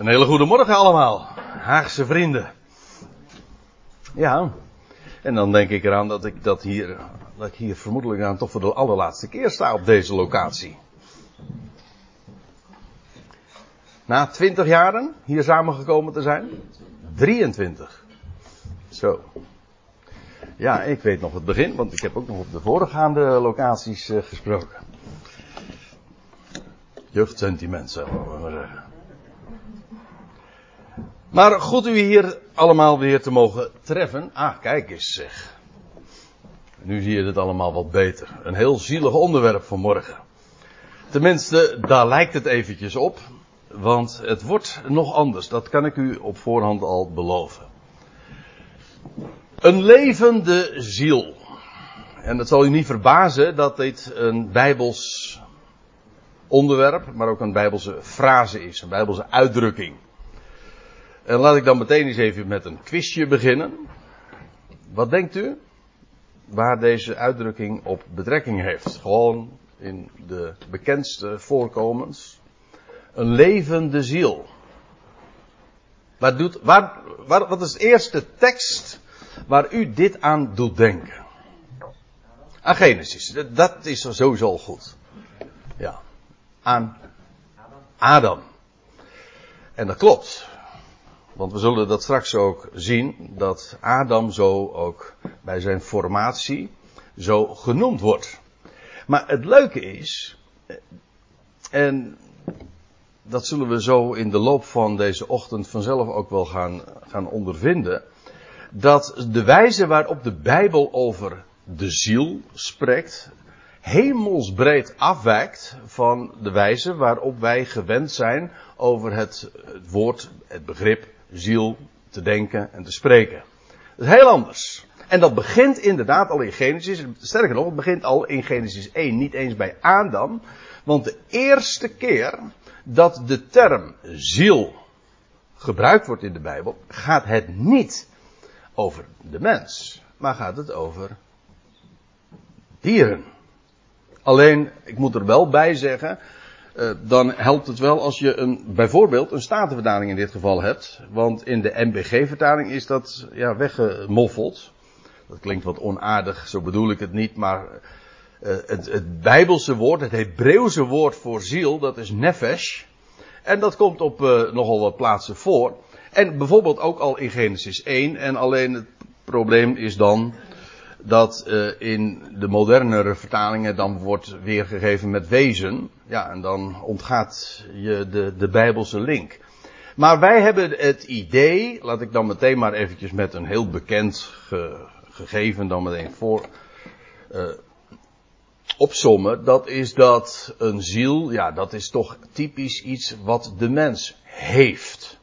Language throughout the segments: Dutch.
Een hele goede morgen allemaal, Haagse vrienden. Ja, en dan denk ik eraan dat ik, dat hier, dat ik hier vermoedelijk aan toch voor de allerlaatste keer sta op deze locatie. Na 20 jaren hier samengekomen te zijn? 23. Zo. Ja, ik weet nog het begin, want ik heb ook nog op de voorgaande locaties uh, gesproken. Jeugdsentiment, we maar zeggen. Maar goed u hier allemaal weer te mogen treffen. Ah, kijk eens zeg. Nu zie je het allemaal wat beter. Een heel zielig onderwerp van morgen. Tenminste, daar lijkt het eventjes op. Want het wordt nog anders. Dat kan ik u op voorhand al beloven. Een levende ziel. En het zal u niet verbazen dat dit een bijbels onderwerp, maar ook een bijbelse frase is. Een bijbelse uitdrukking. En laat ik dan meteen eens even met een quizje beginnen. Wat denkt u? Waar deze uitdrukking op betrekking heeft. Gewoon in de bekendste voorkomens. Een levende ziel. Wat, doet, waar, waar, wat is de eerste tekst waar u dit aan doet denken? Aan Genesis. Dat is sowieso goed. Ja. Aan Adam. En dat klopt. Want we zullen dat straks ook zien, dat Adam zo ook bij zijn formatie zo genoemd wordt. Maar het leuke is, en dat zullen we zo in de loop van deze ochtend vanzelf ook wel gaan, gaan ondervinden, dat de wijze waarop de Bijbel over de ziel spreekt, hemelsbreed afwijkt van de wijze waarop wij gewend zijn over het, het woord, het begrip ziel te denken en te spreken. Dat is heel anders. En dat begint inderdaad al in Genesis. Sterker nog, het begint al in Genesis 1, niet eens bij Adam. Want de eerste keer dat de term ziel gebruikt wordt in de Bijbel, gaat het niet over de mens, maar gaat het over dieren. Alleen, ik moet er wel bij zeggen, uh, dan helpt het wel als je een, bijvoorbeeld een statenvertaling in dit geval hebt. Want in de MBG-vertaling is dat ja, weggemoffeld. Dat klinkt wat onaardig, zo bedoel ik het niet, maar uh, het, het Bijbelse woord, het Hebreeuwse woord voor ziel, dat is nefesh. En dat komt op uh, nogal wat plaatsen voor. En bijvoorbeeld ook al in Genesis 1. En alleen het probleem is dan dat uh, in de modernere vertalingen dan wordt weergegeven met wezen. Ja, en dan ontgaat je de, de Bijbelse link. Maar wij hebben het idee, laat ik dan meteen maar eventjes met een heel bekend ge, gegeven dan meteen voor uh, opsommen. Dat is dat een ziel, ja, dat is toch typisch iets wat de mens heeft.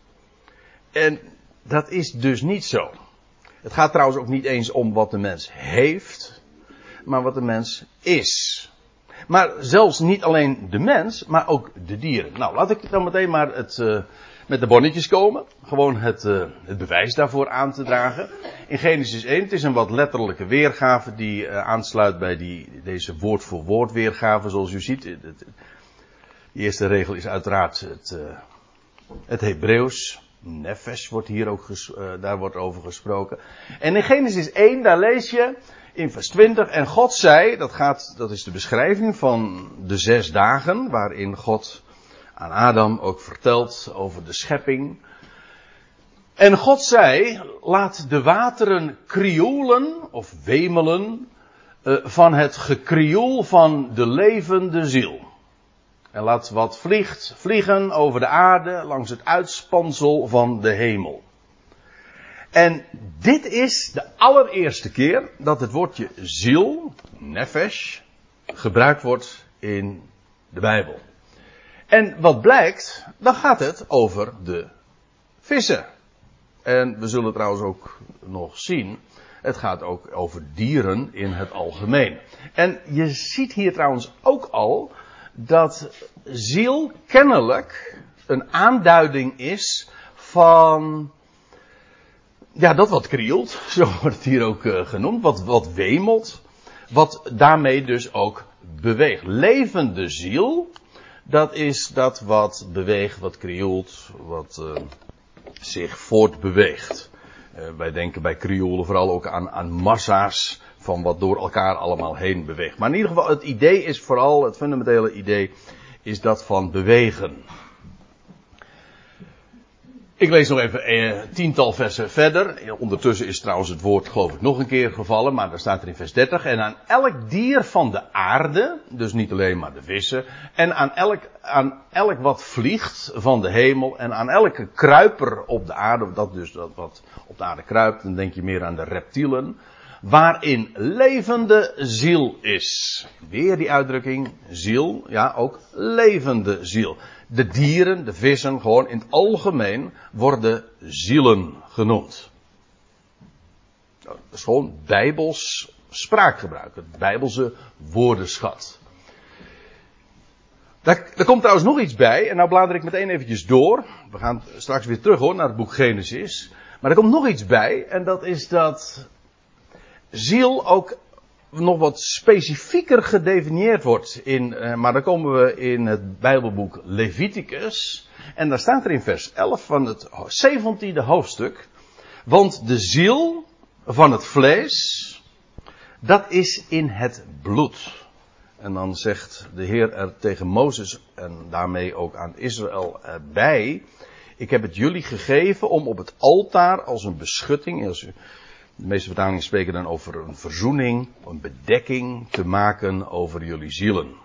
En dat is dus niet zo. Het gaat trouwens ook niet eens om wat de mens heeft, maar wat de mens is. Maar zelfs niet alleen de mens, maar ook de dieren. Nou, laat ik dan meteen maar het, uh, met de bonnetjes komen. Gewoon het, uh, het bewijs daarvoor aan te dragen. In Genesis 1, het is een wat letterlijke weergave die uh, aansluit bij die, deze woord voor woord weergave, zoals u ziet. De eerste regel is uiteraard het, het Hebreeuws. Nefesh wordt hier ook uh, daar wordt over gesproken. En in Genesis 1, daar lees je in vers 20, en God zei, dat gaat, dat is de beschrijving van de zes dagen, waarin God aan Adam ook vertelt over de schepping. En God zei, laat de wateren krioelen, of wemelen, uh, van het gekrioel van de levende ziel. En laat wat vliegt vliegen over de aarde langs het uitspansel van de hemel. En dit is de allereerste keer dat het woordje ziel, nefesh, gebruikt wordt in de Bijbel. En wat blijkt, dan gaat het over de vissen. En we zullen trouwens ook nog zien, het gaat ook over dieren in het algemeen. En je ziet hier trouwens ook al dat ziel kennelijk een aanduiding is van ja, dat wat krielt, zo wordt het hier ook uh, genoemd, wat, wat wemelt, wat daarmee dus ook beweegt. Levende ziel, dat is dat wat beweegt, wat krioelt, wat uh, zich voortbeweegt. Uh, wij denken bij krioelen vooral ook aan, aan massa's van wat door elkaar allemaal heen beweegt. Maar in ieder geval, het idee is vooral, het fundamentele idee, is dat van bewegen. Ik lees nog even een eh, tiental versen verder. Ondertussen is trouwens het woord geloof ik nog een keer gevallen, maar daar staat er in vers 30. En aan elk dier van de aarde, dus niet alleen maar de vissen, en aan elk, aan elk wat vliegt van de hemel, en aan elke kruiper op de aarde, dat dus dat wat op de aarde kruipt, dan denk je meer aan de reptielen, waarin levende ziel is. Weer die uitdrukking, ziel, ja ook levende ziel. De dieren, de vissen, gewoon in het algemeen worden zielen genoemd. Dat is gewoon bijbels spraakgebruik, het bijbelse woordenschat. Daar, komt trouwens nog iets bij, en nou blader ik meteen eventjes door. We gaan straks weer terug hoor, naar het boek Genesis. Maar er komt nog iets bij, en dat is dat ziel ook nog wat specifieker gedefinieerd wordt. In, uh, maar dan komen we in het Bijbelboek Leviticus. En daar staat er in vers 11 van het 17e hoofdstuk. Want de ziel van het vlees, dat is in het bloed. En dan zegt de Heer er tegen Mozes en daarmee ook aan Israël bij. Ik heb het jullie gegeven om op het altaar als een beschutting, als de meeste vertalingen spreken dan over een verzoening, een bedekking te maken over jullie zielen.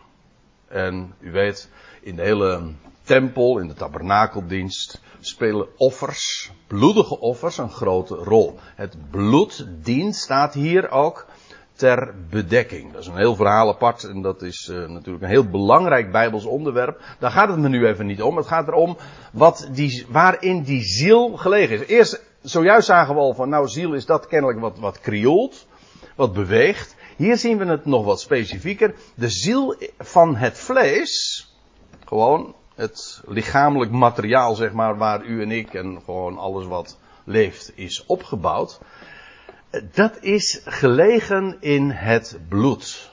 En u weet, in de hele tempel, in de tabernakeldienst, spelen offers, bloedige offers, een grote rol. Het bloed dient, staat hier ook, ter bedekking. Dat is een heel verhaal apart en dat is uh, natuurlijk een heel belangrijk Bijbels onderwerp. Daar gaat het me nu even niet om. Het gaat erom wat die, waarin die ziel gelegen is. Eerst zojuist zagen we al van, nou, ziel is dat kennelijk wat, wat krioelt, wat beweegt. Hier zien we het nog wat specifieker. De ziel van het vlees, gewoon het lichamelijk materiaal, zeg maar, waar u en ik en gewoon alles wat leeft is opgebouwd. Dat is gelegen in het bloed.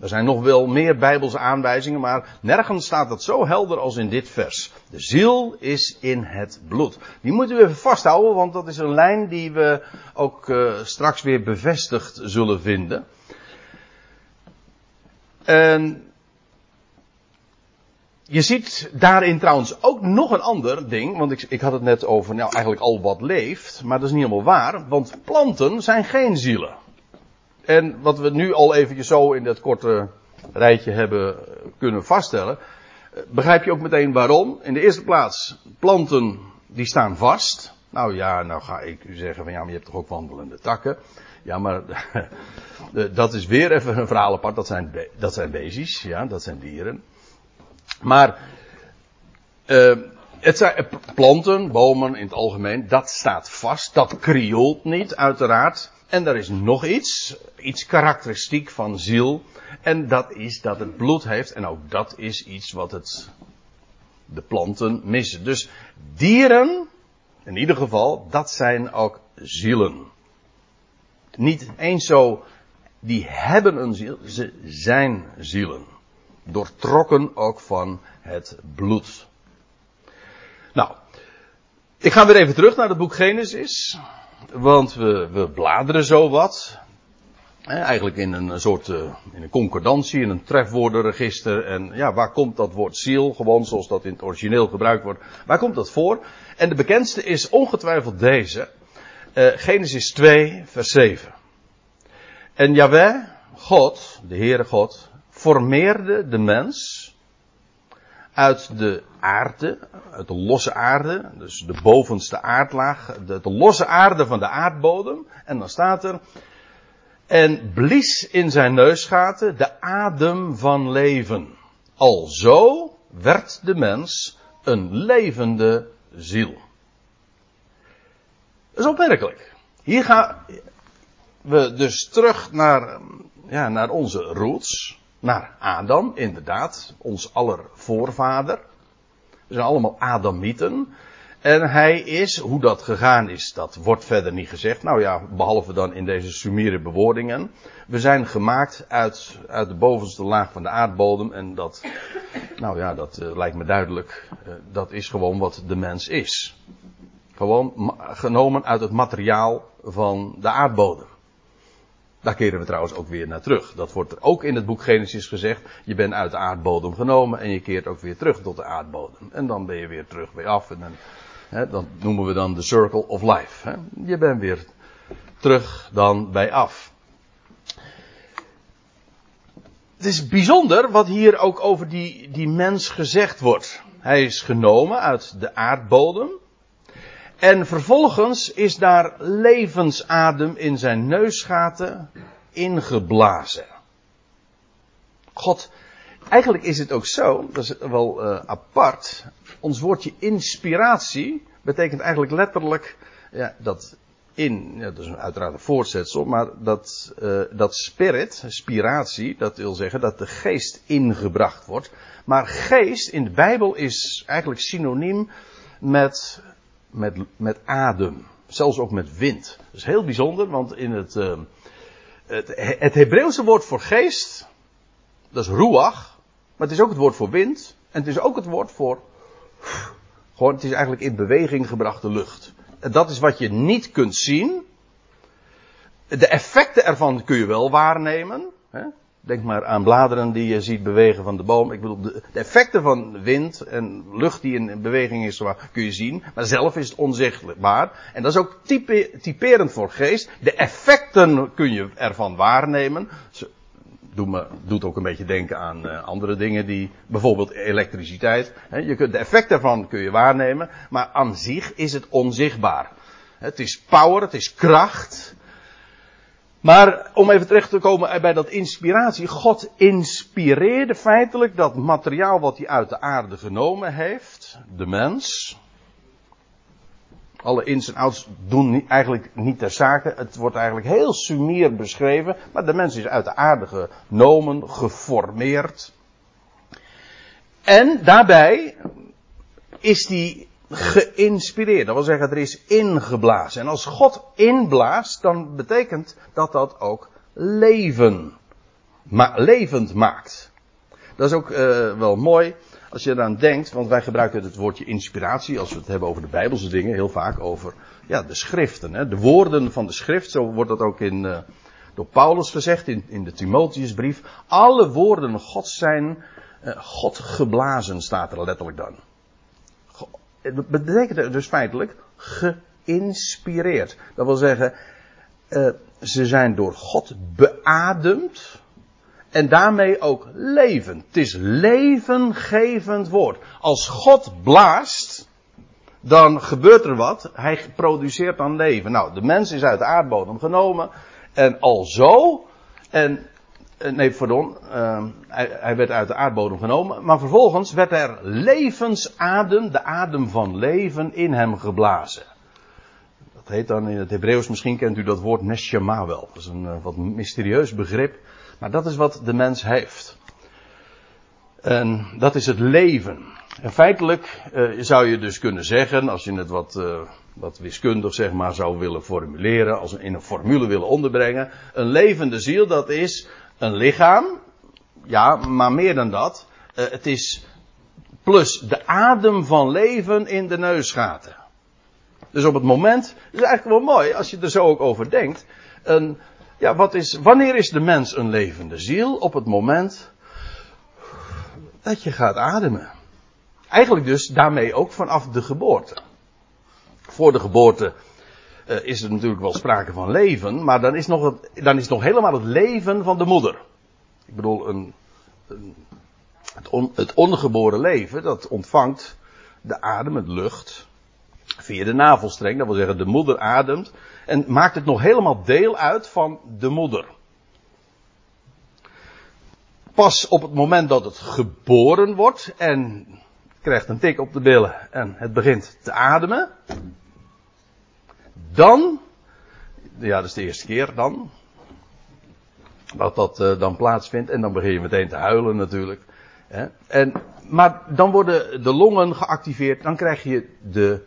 Er zijn nog wel meer bijbelse aanwijzingen, maar nergens staat dat zo helder als in dit vers. De ziel is in het bloed. Die moeten we even vasthouden, want dat is een lijn die we ook uh, straks weer bevestigd zullen vinden. En je ziet daarin trouwens ook nog een ander ding, want ik, ik had het net over nou eigenlijk al wat leeft, maar dat is niet helemaal waar, want planten zijn geen zielen. En wat we nu al eventjes zo in dat korte rijtje hebben kunnen vaststellen, begrijp je ook meteen waarom. In de eerste plaats, planten die staan vast. Nou ja, nou ga ik u zeggen van ja, maar je hebt toch ook wandelende takken. Ja, maar dat is weer even een verhaal apart. Dat zijn, dat zijn beestjes, ja, dat zijn dieren. Maar uh, het zijn planten, bomen in het algemeen, dat staat vast. Dat krioelt niet, uiteraard. En er is nog iets, iets karakteristiek van ziel. En dat is dat het bloed heeft. En ook dat is iets wat het, de planten missen. Dus dieren, in ieder geval, dat zijn ook zielen. Niet eens zo, die hebben een ziel, ze zijn zielen. Doortrokken ook van het bloed. Nou, ik ga weer even terug naar het boek Genesis. Want we, we bladeren zo wat. eigenlijk in een soort uh, in een concordantie, in een trefwoordenregister. En ja, waar komt dat woord ziel? Gewoon zoals dat in het origineel gebruikt wordt. Waar komt dat voor? En de bekendste is ongetwijfeld deze. Uh, Genesis 2, vers 7. En Yahweh, God, de Heere God, formeerde de mens uit de aarde, uit de losse aarde, dus de bovenste aardlaag, de, de losse aarde van de aardbodem. En dan staat er, en blies in zijn neusgaten de adem van leven. Alzo werd de mens een levende ziel. Dat is opmerkelijk. Hier gaan we dus terug naar, ja, naar onze roots naar Adam, inderdaad, ons aller voorvader. Zijn allemaal Adamieten. En hij is, hoe dat gegaan is, dat wordt verder niet gezegd. Nou ja, behalve dan in deze sumiere bewoordingen. We zijn gemaakt uit, uit de bovenste laag van de aardbodem. En dat, nou ja, dat uh, lijkt me duidelijk. Uh, dat is gewoon wat de mens is. Gewoon genomen uit het materiaal van de aardbodem. Daar keren we trouwens ook weer naar terug. Dat wordt er ook in het boek Genesis gezegd. Je bent uit de aardbodem genomen en je keert ook weer terug tot de aardbodem. En dan ben je weer terug bij af. En dan, hè, dat noemen we dan de circle of life. Hè. Je bent weer terug dan bij af. Het is bijzonder wat hier ook over die, die mens gezegd wordt. Hij is genomen uit de aardbodem. En vervolgens is daar levensadem in zijn neusgaten ingeblazen. God, eigenlijk is het ook zo, dat is wel uh, apart. Ons woordje inspiratie betekent eigenlijk letterlijk ja, dat in, ja, dat is uiteraard een voortzetsel, maar dat, uh, dat spirit, spiratie, dat wil zeggen dat de geest ingebracht wordt. Maar geest in de Bijbel is eigenlijk synoniem met met, met adem. Zelfs ook met wind. Dat is heel bijzonder, want in het, uh, het, het Hebreeuwse woord voor geest, dat is ruach, maar het is ook het woord voor wind. En het is ook het woord voor, gewoon, het is eigenlijk in beweging gebrachte lucht. En dat is wat je niet kunt zien. De effecten ervan kun je wel waarnemen. Hè? Denk maar aan bladeren die je ziet bewegen van de boom. Ik bedoel, de, effecten van wind en lucht die in beweging is, kun je zien. Maar zelf is het onzichtbaar. En dat is ook type, typerend voor geest. De effecten kun je ervan waarnemen. Doet, me, doet ook een beetje denken aan uh, andere dingen die, bijvoorbeeld elektriciteit. je kunt, de effecten ervan kun je waarnemen. Maar aan zich is het onzichtbaar. Het is power, het is kracht. Maar om even terug te komen bij dat inspiratie. God inspireerde feitelijk dat materiaal wat hij uit de aarde genomen heeft. De mens. Alle ins en outs doen eigenlijk niet ter zake. Het wordt eigenlijk heel sumier beschreven. Maar de mens is uit de aarde genomen, geformeerd. En daarbij is die geïnspireerd. Dat wil zeggen, er is ingeblazen. En als God inblaast, dan betekent dat dat ook leven, ma levend maakt. Dat is ook uh, wel mooi als je eraan denkt, want wij gebruiken het woordje inspiratie als we het hebben over de Bijbelse dingen, heel vaak over ja, de schriften, hè, de woorden van de schrift. Zo wordt dat ook in, uh, door Paulus gezegd in, in de Timotheusbrief. Alle woorden Gods zijn uh, God geblazen, staat er letterlijk dan. Het betekent dus feitelijk geïnspireerd. Dat wil zeggen, uh, ze zijn door God beademd. En daarmee ook levend. Het is levengevend woord. Als God blaast, dan gebeurt er wat. Hij produceert dan leven. Nou, de mens is uit de aardbodem genomen. En al zo. En eh, nee, pardon. Uh, hij, hij, werd uit de aardbodem genomen. Maar vervolgens werd er levensadem, de adem van leven, in hem geblazen. Dat heet dan in het Hebreeuws, misschien kent u dat woord neshama wel. Dat is een uh, wat mysterieus begrip. Maar dat is wat de mens heeft. En dat is het leven. En feitelijk uh, zou je dus kunnen zeggen, als je het wat, wat wiskundig zeg maar zou willen formuleren, als in een formule willen onderbrengen. Een levende ziel, dat is een lichaam. Ja, maar meer dan dat. Uh, het is plus de adem van leven in de neusgaten. Dus op het moment, het is eigenlijk wel mooi als je er zo ook over denkt. Een, ja, wat is, wanneer is de mens een levende ziel? Op het moment dat je gaat ademen. Eigenlijk dus daarmee ook vanaf de geboorte. Voor de geboorte uh, is er natuurlijk wel sprake van leven, maar dan is, nog het, dan is nog helemaal het leven van de moeder. Ik bedoel, een, een, het, on, het ongeboren leven, dat ontvangt de adem, het lucht, via de navelstreng. Dat wil zeggen, de moeder ademt en maakt het nog helemaal deel uit van de moeder. Pas op het moment dat het geboren wordt en krijgt een tik op de billen en het begint te ademen, dan, ja dat is de eerste keer dan, dat dat uh, dan plaatsvindt en dan begin je meteen te huilen natuurlijk. Hè? En, maar dan worden de longen geactiveerd, dan krijg je de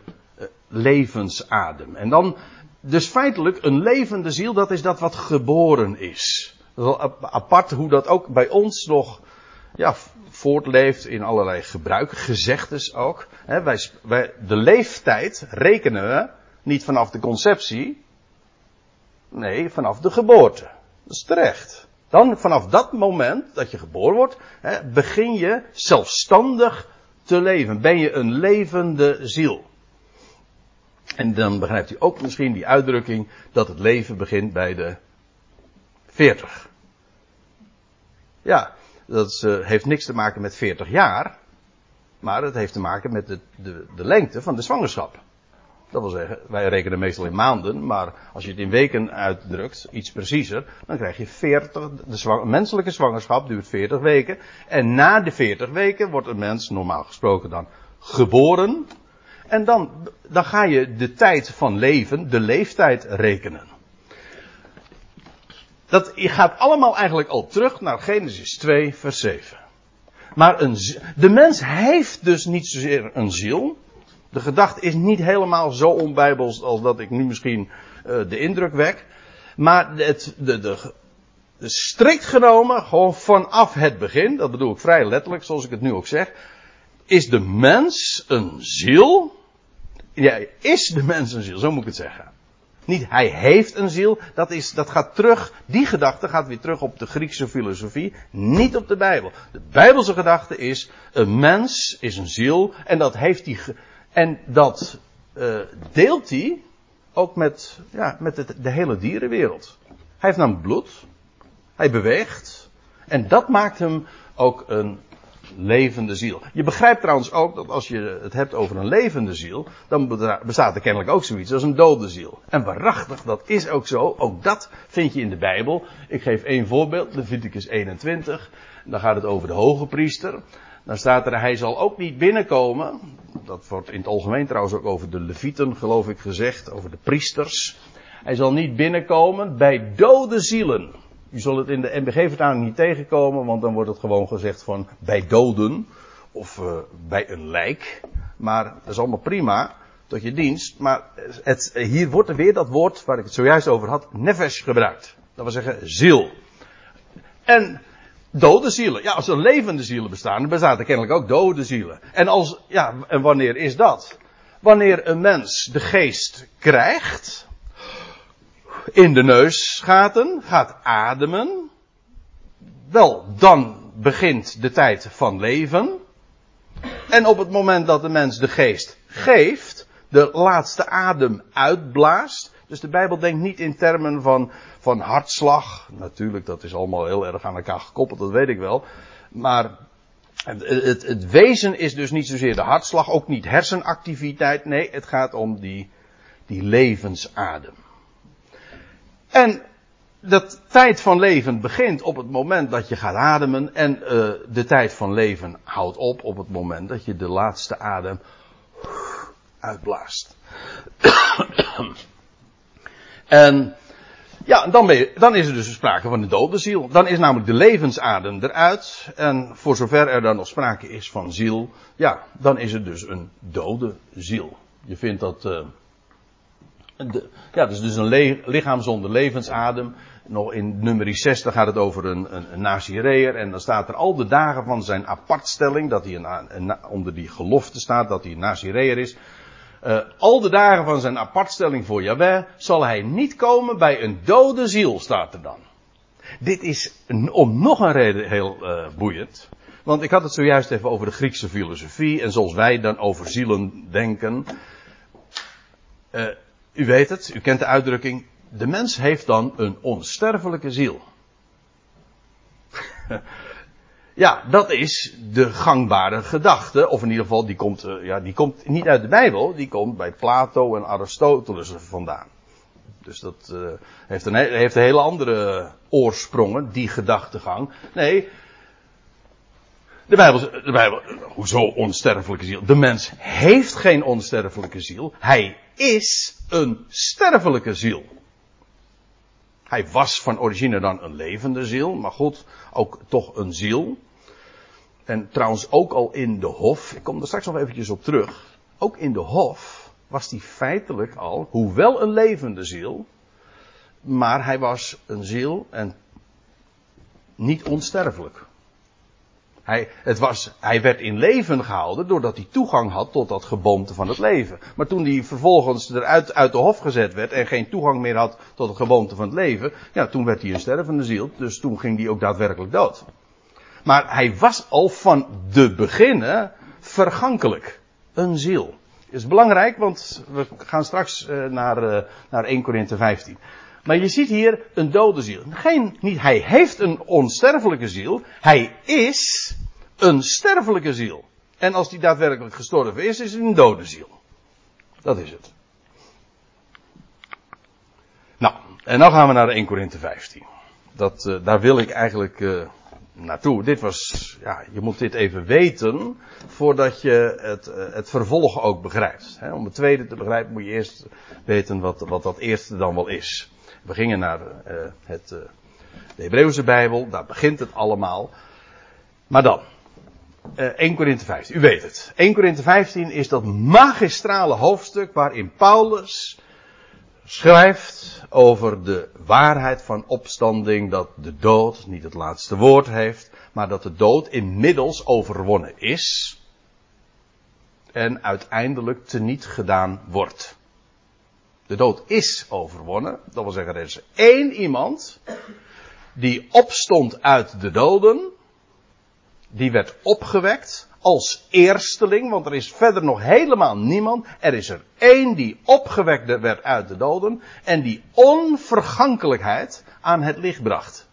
levensadem. En dan, dus feitelijk, een levende ziel, dat is dat wat geboren is. Dat is apart hoe dat ook bij ons nog ja, voortleeft in allerlei gebruiken, gezegdes ook. wij, wij, de leeftijd rekenen we niet vanaf de conceptie, nee, vanaf de geboorte. Dat is terecht. Dan vanaf dat moment dat je geboren wordt, begin je zelfstandig te leven. Ben je een levende ziel. En dan begrijpt u ook misschien die uitdrukking dat het leven begint bij de 40. Ja, dat uh, heeft niks te maken met 40 jaar, maar het heeft te maken met de, de, de lengte van de zwangerschap. Dat wil zeggen, wij rekenen meestal in maanden, maar als je het in weken uitdrukt, iets preciezer, dan krijg je 40, de menselijke zwangerschap duurt 40 weken. En na de 40 weken wordt een mens, normaal gesproken dan, geboren. En dan, dan ga je de tijd van leven, de leeftijd rekenen. Dat gaat allemaal eigenlijk al terug naar Genesis 2, vers 7. Maar een, de mens heeft dus niet zozeer een ziel. De gedachte is niet helemaal zo onbijbels als dat ik nu misschien uh, de indruk wek. Maar het, de, de, de, strikt genomen, gewoon vanaf het begin, dat bedoel ik vrij letterlijk zoals ik het nu ook zeg, is de mens een ziel. Ja, is de mens een ziel, zo moet ik het zeggen. Niet hij heeft een ziel, dat, is, dat gaat terug, die gedachte gaat weer terug op de Griekse filosofie, niet op de Bijbel. De Bijbelse gedachte is, een mens is een ziel en dat heeft die, en dat uh, deelt hij ook met, ja, met het, de hele dierenwereld. Hij heeft namelijk bloed, hij beweegt en dat maakt hem ook een levende ziel. Je begrijpt trouwens ook dat als je het hebt over een levende ziel, dan bestaat er kennelijk ook zoiets als een dode ziel. En waarachtig, dat is ook zo. Ook dat vind je in de Bijbel. Ik geef één voorbeeld, Leviticus 21. Dan gaat het over de hoge priester. Dan staat er, hij zal ook niet binnenkomen. Dat wordt in het algemeen trouwens ook over de levieten, geloof ik, gezegd. Over de priesters. Hij zal niet binnenkomen bij dode zielen. U zult het in de NBG-vertaling niet tegenkomen, want dan wordt het gewoon gezegd van bij doden of uh, bij een lijk. Maar dat is allemaal prima tot je dienst. Maar het, hier wordt er weer dat woord waar ik het zojuist over had, nefesh gebruikt. Dat wil zeggen ziel. En dode zielen. Ja, als er levende zielen bestaan, dan bestaan er kennelijk ook dode zielen. En als, ja, en wanneer is dat? Wanneer een mens de geest krijgt, in de neusgaten, gaat ademen, wel, dan begint de tijd van leven. En op het moment dat de mens de geest geeft, de laatste adem uitblaast. Dus de Bijbel denkt niet in termen van, van hartslag. Natuurlijk, dat is allemaal heel erg aan elkaar gekoppeld, dat weet ik wel. Maar het, het, het wezen is dus niet zozeer de hartslag, ook niet hersenactiviteit. Nee, het gaat om die, die levensadem. En de tijd van leven begint op het moment dat je gaat ademen. En uh, de tijd van leven houdt op op het moment dat je de laatste adem uitblaast. En ja, dan, je, dan is er dus sprake van de dode ziel. Dan is namelijk de levensadem eruit. En voor zover er dan nog sprake is van ziel, ja, dan is het dus een dode ziel. Je vindt dat. Uh, de, ja, dus, dus een lichaam zonder levensadem. Nog in nummer 60 gaat het over een, een, een Nazireër. En dan staat er al de dagen van zijn apartstelling. Dat hij een, onder die gelofte staat dat hij een Nazireër is. Uh, al de dagen van zijn apartstelling voor Jahweh zal hij niet komen bij een dode ziel, staat er dan. Dit is om nog een reden heel uh, boeiend. Want ik had het zojuist even over de Griekse filosofie en zoals wij dan over zielen denken. Uh, u weet het, u kent de uitdrukking. De mens heeft dan een onsterfelijke ziel. ja, dat is de gangbare gedachte. Of in ieder geval, die komt, uh, ja, die komt niet uit de Bijbel. Die komt bij Plato en Aristoteles vandaan. Dus dat uh, heeft, een, heeft een hele andere oorsprongen, die gedachtegang. Nee, de Bijbel, de Bijbel, hoezo onsterfelijke ziel? De mens heeft geen onsterfelijke ziel. Hij is een sterfelijke ziel. Hij was van origine dan een levende ziel, maar goed, ook toch een ziel. En trouwens ook al in de hof, ik kom er straks nog eventjes op terug. Ook in de hof was hij feitelijk al, hoewel een levende ziel, maar hij was een ziel en niet onsterfelijk. Hij, het was, hij werd in leven gehouden doordat hij toegang had tot dat geboomte van het leven. Maar toen hij vervolgens eruit uit de hof gezet werd en geen toegang meer had tot het geboomte van het leven, ja, toen werd hij een stervende ziel, dus toen ging hij ook daadwerkelijk dood. Maar hij was al van de beginnen vergankelijk. Een ziel. Is belangrijk, want we gaan straks uh, naar, uh, naar 1 Korinthe 15. Maar je ziet hier een dode ziel. Geen, niet, hij heeft een onsterfelijke ziel. Hij is een sterfelijke ziel. En als die daadwerkelijk gestorven is, is het een dode ziel. Dat is het. Nou, en dan gaan we naar 1 Korinthe 15. Dat, uh, daar wil ik eigenlijk uh, naartoe. Dit was, ja, je moet dit even weten voordat je het, uh, het vervolg ook begrijpt. Om het tweede te begrijpen moet je eerst weten wat, wat dat eerste dan wel is. We gingen naar uh, het, uh, de Hebreeuwse Bijbel, daar begint het allemaal. Maar dan, uh, 1 Korinthe 15, u weet het. 1 Korinthe 15 is dat magistrale hoofdstuk waarin Paulus schrijft over de waarheid van opstanding, dat de dood niet het laatste woord heeft, maar dat de dood inmiddels overwonnen is en uiteindelijk teniet gedaan wordt. De dood is overwonnen. Dat wil zeggen, er is één iemand die opstond uit de doden. Die werd opgewekt als eersteling, want er is verder nog helemaal niemand. Er is er één die opgewekt werd uit de doden en die onvergankelijkheid aan het licht bracht.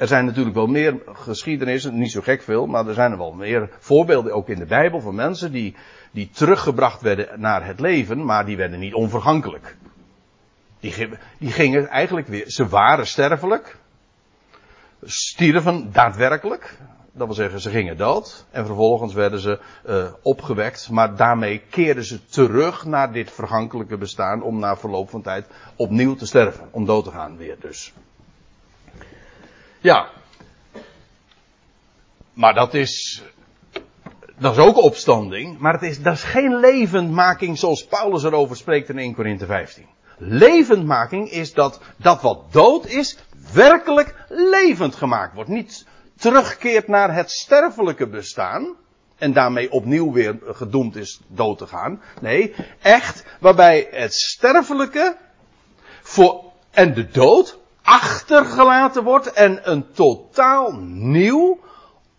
Er zijn natuurlijk wel meer geschiedenissen, niet zo gek veel, maar er zijn er wel meer voorbeelden ook in de Bijbel van mensen die die teruggebracht werden naar het leven, maar die werden niet onvergankelijk. Die, die gingen eigenlijk weer, ze waren sterfelijk, stierven daadwerkelijk, dat wil zeggen ze gingen dood en vervolgens werden ze uh, opgewekt, maar daarmee keerden ze terug naar dit vergankelijke bestaan om na verloop van tijd opnieuw te sterven, om dood te gaan weer dus. Ja. Maar dat is dat is ook opstanding, maar het is, dat is geen levendmaking zoals Paulus erover spreekt in 1 Korinthe 15. Levendmaking is dat dat wat dood is, werkelijk levend gemaakt wordt. Niet terugkeert naar het sterfelijke bestaan en daarmee opnieuw weer gedoemd is dood te gaan. Nee, echt waarbij het sterfelijke voor, en de dood achtergelaten wordt en een totaal nieuw,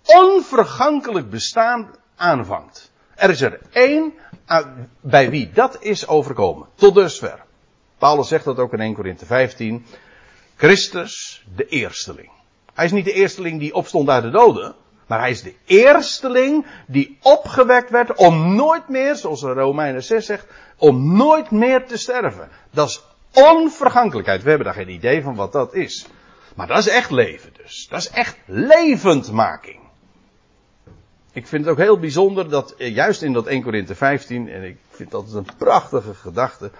onvergankelijk bestaan aanvangt. Er is er één bij wie dat is overkomen. Tot dusver. Paulus zegt dat ook in 1 Korinthe 15. Christus, de eersteling. Hij is niet de eersteling die opstond uit de doden. Maar hij is de eersteling die opgewekt werd om nooit meer, zoals de Romeinen 6 zegt, om nooit meer te sterven. Dat is onvergankelijkheid. We hebben daar geen idee van wat dat is. Maar dat is echt leven dus. Dat is echt levendmaking. Ik vind het ook heel bijzonder dat eh, juist in dat 1 Korinthe 15, en ik vind dat een prachtige gedachte,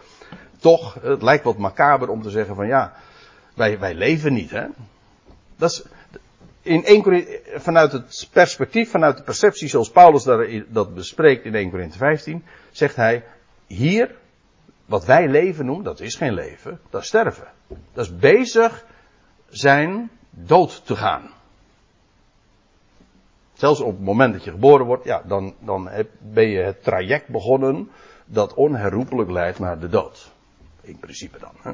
toch, het lijkt wat macaber om te zeggen van ja, wij, wij leven niet hè. Dat is, in 1 Korinthe, vanuit het perspectief, vanuit de perceptie zoals Paulus dat bespreekt in 1 Korinthe 15, zegt hij, hier, wat wij leven noemen, dat is geen leven, dat is sterven. Dat is bezig zijn dood te gaan. Zelfs op het moment dat je geboren wordt, ja, dan, dan ben je het traject begonnen dat onherroepelijk leidt naar de dood. In principe dan. Hè?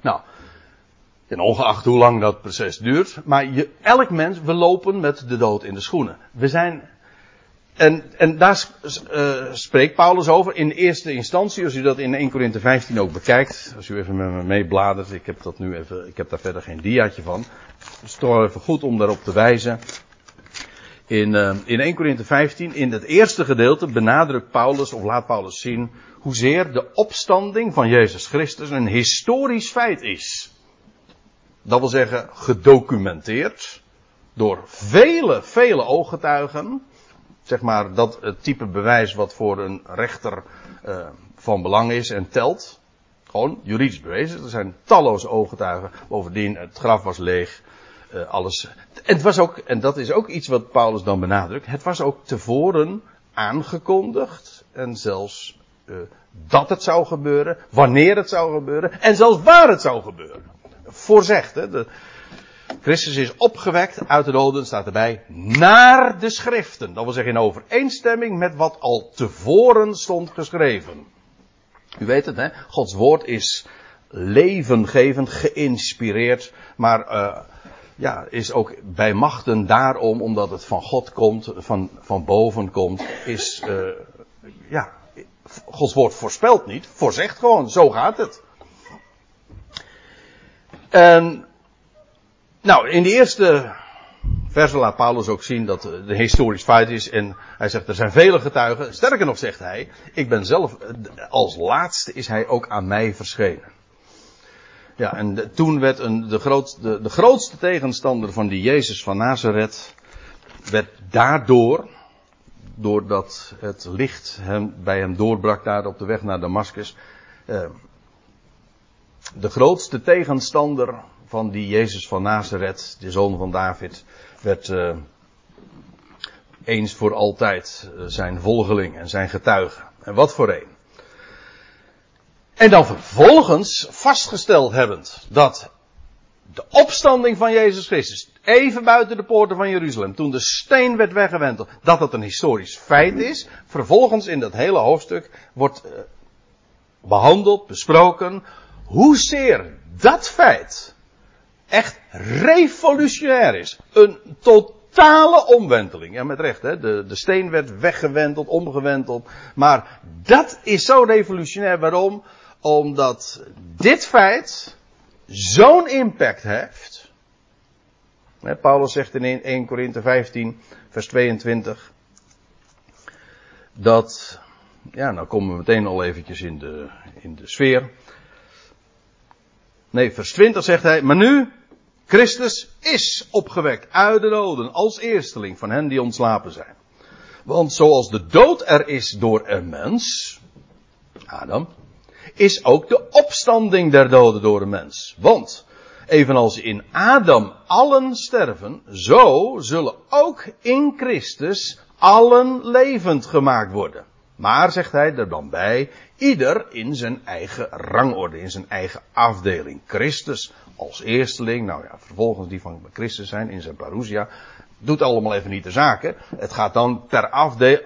Nou, en ongeacht hoe lang dat proces duurt, maar je, elk mens, we lopen met de dood in de schoenen. We zijn en, en daar uh, spreekt Paulus over in eerste instantie, als u dat in 1 Korinthe 15 ook bekijkt, als u even met me meebladert, ik heb dat nu even, ik heb daar verder geen diaatje van. Het is toch even goed om daarop te wijzen. In, uh, in 1 Korinthe 15, in het eerste gedeelte, benadrukt Paulus, of laat Paulus zien, hoezeer de opstanding van Jezus Christus een historisch feit is. Dat wil zeggen, gedocumenteerd door vele, vele ooggetuigen zeg maar, dat het type bewijs wat voor een rechter uh, van belang is en telt. Gewoon juridisch bewezen. Er zijn talloze ooggetuigen. Bovendien, het graf was leeg. Uh, alles. En het was ook, en dat is ook iets wat Paulus dan benadrukt. Het was ook tevoren aangekondigd en zelfs uh, dat het zou gebeuren, wanneer het zou gebeuren en zelfs waar het zou gebeuren. Voorzegd, hè. De, Christus is opgewekt uit de doden, staat erbij, naar de schriften. Dat wil zeggen in overeenstemming met wat al tevoren stond geschreven. U weet het, hè? Gods woord is levengevend, geïnspireerd, maar uh, ja, is ook bij machten daarom, omdat het van God komt, van, van boven komt, is, uh, ja, Gods woord voorspelt niet, voorzegt gewoon, zo gaat het. En, nou, in de eerste verse laat Paulus ook zien dat het een historisch feit is. En hij zegt, er zijn vele getuigen. Sterker nog zegt hij, ik ben zelf, als laatste is hij ook aan mij verschenen. Ja, en de, toen werd een, de, groot, de, de grootste tegenstander van die Jezus van Nazareth, werd daardoor, doordat het licht hem, bij hem doorbrak daar op de weg naar Damascus, eh, de grootste tegenstander van die Jezus van Nazareth, de zoon van David, werd uh, eens voor altijd uh, zijn volgeling en zijn getuige. En wat voor een. En dan vervolgens vastgesteld hebbend dat de opstanding van Jezus Christus, even buiten de poorten van Jeruzalem, toen de steen werd weggewenteld, dat dat een historisch feit is. Vervolgens in dat hele hoofdstuk wordt uh, behandeld, besproken, hoezeer dat feit echt revolutionair is. Een totale omwenteling. Ja, met recht, hè. De, de steen werd weggewenteld, omgewenteld. Maar dat is zo revolutionair. Waarom? Omdat dit feit zo'n impact heeft. Paulus zegt in 1 Korinthe 15, vers 22. Dat, ja, nou komen we meteen al eventjes in de, in de sfeer. Nee, vers 20 zegt hij, maar nu, Christus is opgewekt uit de doden als eersteling van hen die ontslapen zijn. Want zoals de dood er is door een mens, Adam, is ook de opstanding der doden door een mens. Want, evenals in Adam allen sterven, zo zullen ook in Christus allen levend gemaakt worden. Maar, zegt hij er dan bij, ieder in zijn eigen rangorde, in zijn eigen afdeling. Christus als eersteling, nou ja, vervolgens die van Christus zijn in zijn parousia. Doet allemaal even niet de zaken. Het gaat dan per, afde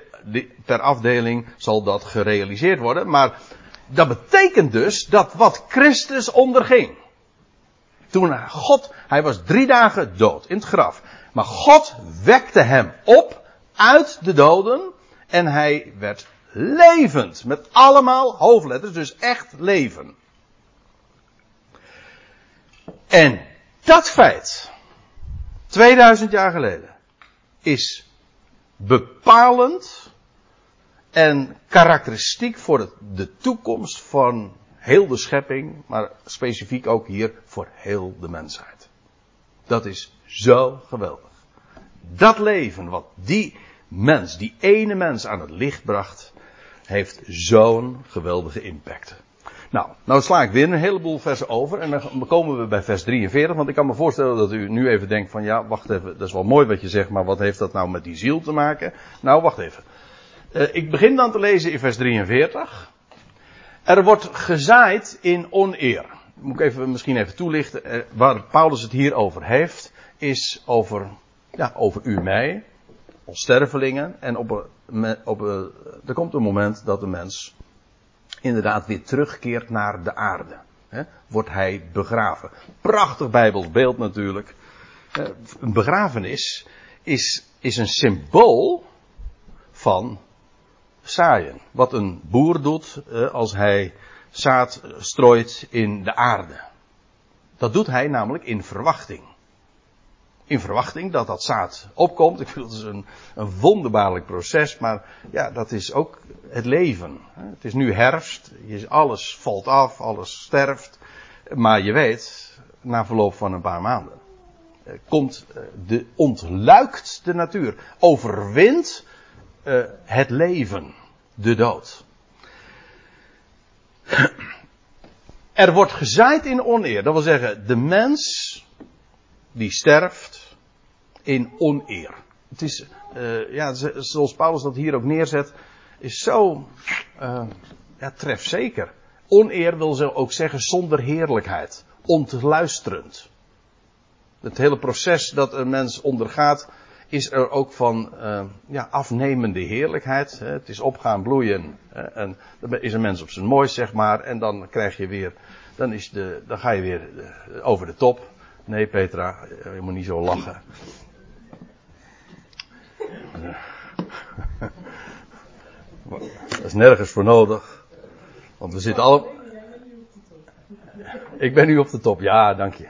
per afdeling zal dat gerealiseerd worden. Maar dat betekent dus dat wat Christus onderging. Toen God, hij was drie dagen dood in het graf. Maar God wekte hem op uit de doden. En hij werd levend. Met allemaal hoofdletters, dus echt leven. En dat feit, 2000 jaar geleden, is bepalend en karakteristiek voor de toekomst van heel de schepping, maar specifiek ook hier voor heel de mensheid. Dat is zo geweldig. Dat leven wat die mens, die ene mens aan het licht bracht, heeft zo'n geweldige impact. Nou, nou sla ik weer een heleboel versen over en dan komen we bij vers 43, want ik kan me voorstellen dat u nu even denkt van ja, wacht even, dat is wel mooi wat je zegt, maar wat heeft dat nou met die ziel te maken? Nou, wacht even. Uh, ik begin dan te lezen in vers 43. Er wordt gezaaid in oneer. Moet ik even, misschien even toelichten. Uh, waar Paulus het hier over heeft, is over, ja, over u mij, als. En op, op, er komt een moment dat de mens inderdaad weer terugkeert naar de aarde. Wordt hij begraven. Prachtig Bijbels beeld natuurlijk. Een begrafenis is, is een symbool van zaaien. Wat een boer doet als hij zaad strooit in de aarde. Dat doet hij namelijk in verwachting in verwachting dat dat zaad opkomt. Ik vind is een, een wonderbaarlijk proces, maar ja, dat is ook het leven. Het is nu herfst, alles valt af, alles sterft. Maar je weet, na verloop van een paar maanden, eh, komt eh, de, ontluikt de natuur, overwint uh, het leven, de dood. Er wordt gezaaid in oneer, dat wil zeggen, de mens die sterft in oneer. het is, uh, ja, zoals Paulus dat hier ook neerzet, is zo uh, ja, trefzeker. Oneer wil ze ook zeggen zonder heerlijkheid, ontluisterend. Het hele proces dat een mens ondergaat, is er ook van uh, ja, afnemende heerlijkheid. Hè. Het is opgaan, bloeien. Hè. En dan is een mens op zijn mooist, zeg maar. En dan krijg je weer, dan, is de, dan ga je weer over de top. Nee, Petra, je moet niet zo lachen. Dat is nergens voor nodig. Want we zitten al. Ik ben nu op de top, ja, dank je.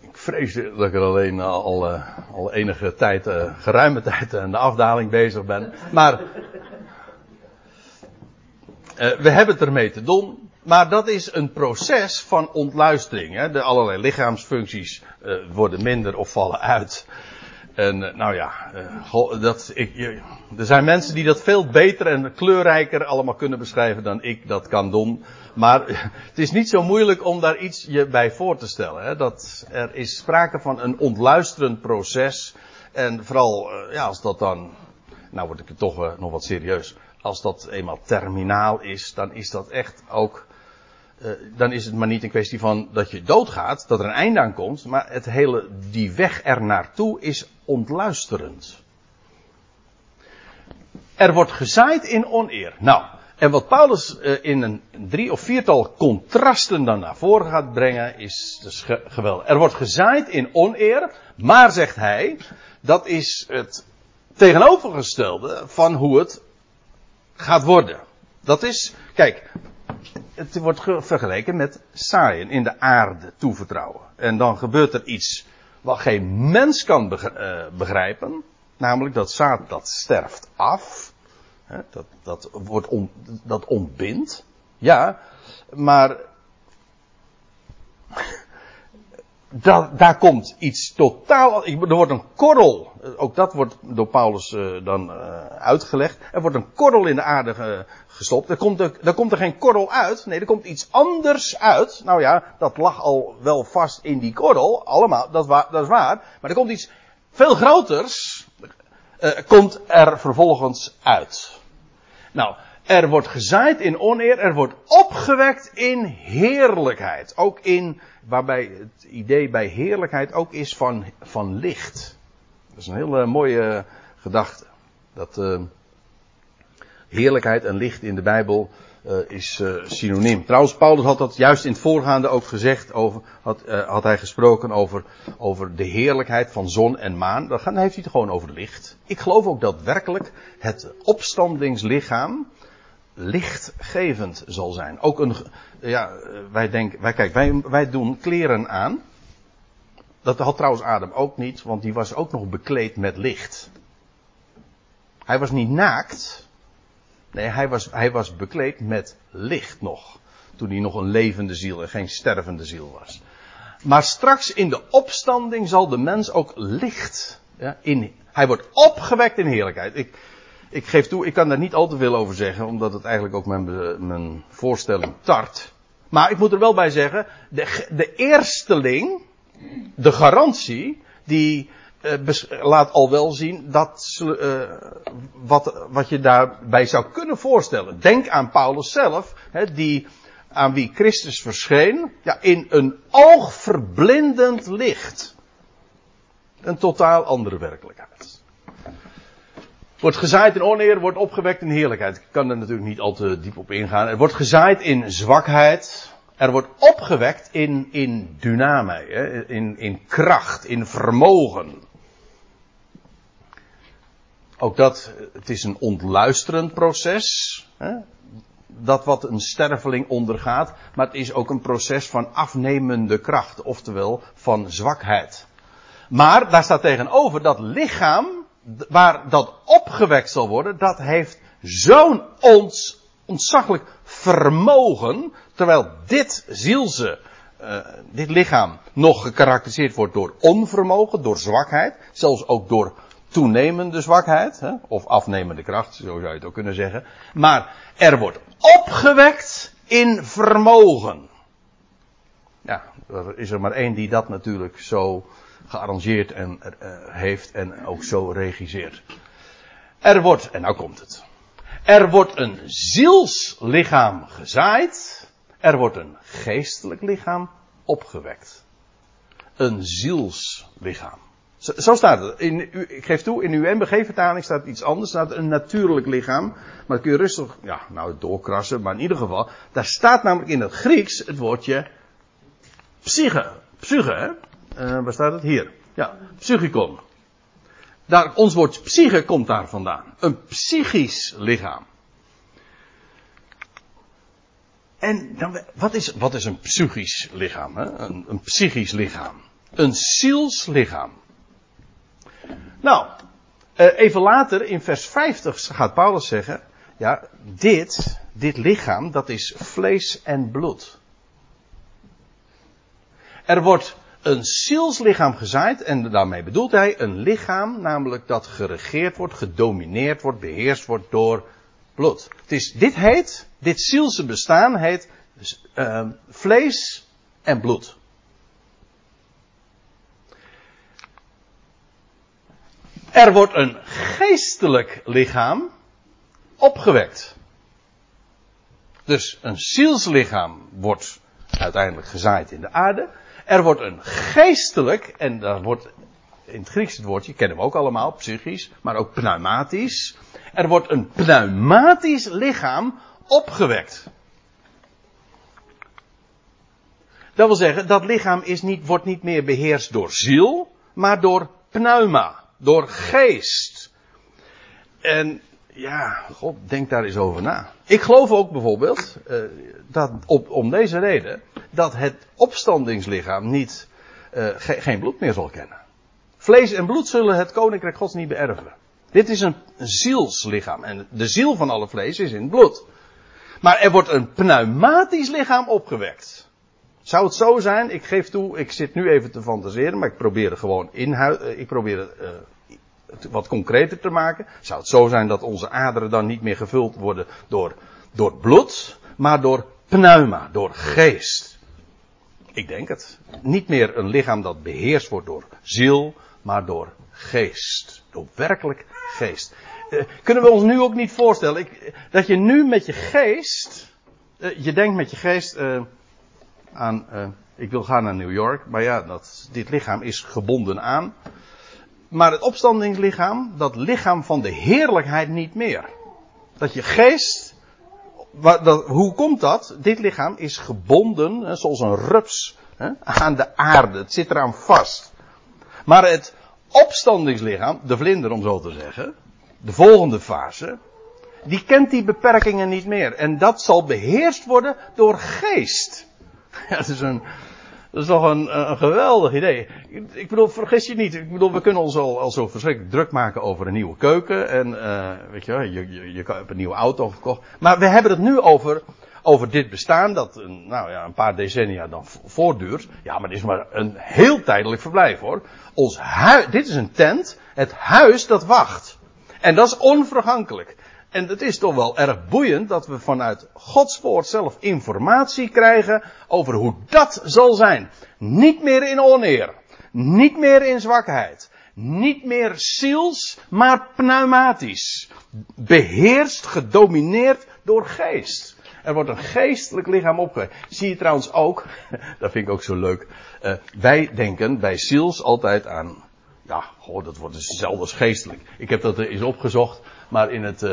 Ik vrees dat ik er alleen al, uh, al enige tijd, uh, geruime tijd aan de afdaling bezig ben. Maar we hebben het ermee te doen. Maar dat is een proces van ontluistering. Hè? De allerlei lichaamsfuncties uh, worden minder of vallen uit. En uh, nou ja, uh, dat, ik, er zijn mensen die dat veel beter en kleurrijker allemaal kunnen beschrijven dan ik dat kan doen. Maar het is niet zo moeilijk om daar iets je bij voor te stellen. Hè? Dat er is sprake van een ontluisterend proces. En vooral, ja, als dat dan, nou word ik het toch nog wat serieus. Als dat eenmaal terminaal is, dan is dat echt ook uh, dan is het maar niet een kwestie van dat je doodgaat, dat er een einde aan komt, maar het hele, die weg er naartoe is ontluisterend. Er wordt gezaaid in oneer. Nou, en wat Paulus uh, in een drie of viertal contrasten dan naar voren gaat brengen, is dus ge geweldig. Er wordt gezaaid in oneer, maar zegt hij, dat is het tegenovergestelde van hoe het gaat worden. Dat is, kijk, het wordt vergeleken met zaaien, in de aarde toevertrouwen. En dan gebeurt er iets wat geen mens kan begrijpen. Namelijk dat zaad dat sterft af. Dat, dat, wordt dat ontbindt. Ja, maar dat, daar komt iets totaal. Er wordt een korrel. Ook dat wordt door Paulus uh, dan uh, uitgelegd. Er wordt een korrel in de aarde ge, gestopt. Er komt, er, komt er geen korrel uit. Nee, er komt iets anders uit. Nou ja, dat lag al wel vast in die korrel. Allemaal, dat, dat is waar. Maar er komt iets veel groters. Uh, komt er vervolgens uit. Nou, er wordt gezaaid in oneer. Er wordt opgewekt in heerlijkheid. Ook in, waarbij het idee bij heerlijkheid ook is van, van licht. Dat is een hele mooie gedachte. Dat, uh, heerlijkheid en licht in de Bijbel uh, is uh, synoniem. Trouwens, Paulus had dat juist in het voorgaande ook gezegd. Over, had, had hij gesproken over, over de heerlijkheid van zon en maan. Dan heeft hij het gewoon over licht. Ik geloof ook dat werkelijk het opstandingslichaam lichtgevend zal zijn. Ook een, ja, wij denken, wij, kijk, wij, wij doen kleren aan. Dat had trouwens Adam ook niet, want die was ook nog bekleed met licht. Hij was niet naakt, Nee, hij was, hij was bekleed met licht nog. Toen hij nog een levende ziel en geen stervende ziel was. Maar straks in de opstanding zal de mens ook licht. Ja, in, hij wordt opgewekt in heerlijkheid. Ik, ik geef toe, ik kan daar niet al te veel over zeggen, omdat het eigenlijk ook mijn, mijn voorstelling tart. Maar ik moet er wel bij zeggen, de, de eersteling, de garantie, die uh, laat al wel zien dat, uh, wat, wat je daarbij zou kunnen voorstellen. Denk aan Paulus zelf, hè, die, aan wie Christus verscheen, ja, in een oogverblindend licht. Een totaal andere werkelijkheid. Wordt gezaaid in oneer, wordt opgewekt in heerlijkheid. Ik kan er natuurlijk niet al te diep op ingaan. Er wordt gezaaid in zwakheid. Er wordt opgewekt in, in dyname, in, in kracht, in vermogen. Ook dat, het is een ontluisterend proces. Hè? Dat wat een sterveling ondergaat. Maar het is ook een proces van afnemende kracht. Oftewel van zwakheid. Maar daar staat tegenover dat lichaam. Waar dat opgewekt zal worden. Dat heeft zo'n ons, ontzaglijk vermogen. Terwijl dit zielse. Uh, dit lichaam nog gekarakteriseerd wordt door onvermogen, door zwakheid, zelfs ook door toenemende zwakheid, hè, of afnemende kracht, zo zou je het ook kunnen zeggen. Maar er wordt opgewekt in vermogen. ja, er is er maar één die dat natuurlijk zo gearrangeerd en, uh, heeft en ook zo regisseert. Er wordt, en nou komt het. Er wordt een zielslichaam gezaaid. Er wordt een geestelijk lichaam opgewekt. Een zielslichaam. Zo, zo staat het. In, ik geef toe, in uw MBG-vertaling staat iets anders. staat een natuurlijk lichaam. Maar dat kun je rustig, ja, nou doorkrassen. Maar in ieder geval, daar staat namelijk in het Grieks het woordje psyche. Psyche, hè? Uh, waar staat het? Hier. Ja, psychikon. Daar, ons woord psyche komt daar vandaan. Een psychisch lichaam. En dan, wat, is, wat is een psychisch lichaam? Hè? Een, een psychisch lichaam. Een zielslichaam. Nou, eh, even later in vers 50 gaat Paulus zeggen, ja, dit, dit lichaam, dat is vlees en bloed. Er wordt een zielslichaam gezaaid en daarmee bedoelt hij een lichaam, namelijk dat geregeerd wordt, gedomineerd wordt, beheerst wordt door bloed. Het is, dit heet, dit zielse bestaan heet uh, vlees en bloed. Er wordt een geestelijk lichaam opgewekt. Dus een zielslichaam wordt uiteindelijk gezaaid in de aarde. Er wordt een geestelijk, en dat wordt in het Grieks het woordje, kennen we ook allemaal, psychisch, maar ook pneumatisch. Er wordt een pneumatisch lichaam opgewekt. Dat wil zeggen, dat lichaam is niet, wordt niet meer beheerst door ziel, maar door pneuma door geest. En ja, God, denk daar eens over na. Ik geloof ook bijvoorbeeld, uh, dat op, om deze reden, dat het opstandingslichaam niet, uh, ge geen bloed meer zal kennen. Vlees en bloed zullen het koninkrijk Gods niet beërven. Dit is een, zielslichaam. En de ziel van alle vlees is in het bloed. Maar er wordt een pneumatisch lichaam opgewekt. Zou het zo zijn, ik geef toe, ik zit nu even te fantaseren, maar ik probeer het gewoon inhoud, eh, ik probeer het uh, wat concreter te maken. Zou het zo zijn dat onze aderen dan niet meer gevuld worden door, door bloed, maar door pneuma, door geest. Ik denk het. Niet meer een lichaam dat beheerst wordt door ziel, maar door geest. Door werkelijk geest. Uh, kunnen we ons nu ook niet voorstellen ik, dat je nu met je geest, uh, je denkt met je geest, uh, aan, ik wil gaan naar New York, maar ja, dat, dit lichaam is gebonden aan. Maar het opstandingslichaam, dat lichaam van de heerlijkheid niet meer. Dat je geest, wat, hoe komt dat? Dit lichaam is gebonden, hè, zoals een rups, hè, aan de aarde. Het zit eraan vast. Maar het opstandingslichaam, de vlinder om zo te zeggen, de volgende fase, die kent die beperkingen niet meer. En dat zal beheerst worden door geest. Ja, dat is een, dat is toch een, geweldig idee. Ik bedoel, vergis je niet. Ik bedoel, we kunnen ons al, al zo verschrikkelijk druk maken over een nieuwe keuken. En, uh, weet je, je, je, je hebt een nieuwe auto gekocht. Maar we hebben het nu over, over dit bestaan dat een, nou ja, een paar decennia dan voortduurt. Ja, maar dit is maar een heel tijdelijk verblijf hoor. Ons huis, dit is een tent. Het huis dat wacht. En dat is onvergankelijk. En het is toch wel erg boeiend dat we vanuit Gods woord zelf informatie krijgen over hoe dat zal zijn. Niet meer in oneer. Niet meer in zwakheid. Niet meer ziels, maar pneumatisch. Beheerst, gedomineerd door geest. Er wordt een geestelijk lichaam opgewekt. Zie je trouwens ook, dat vind ik ook zo leuk. Uh, wij denken bij ziels altijd aan, ja, goh, dat wordt dus hetzelfde als geestelijk. Ik heb dat eens opgezocht. Maar in het, uh,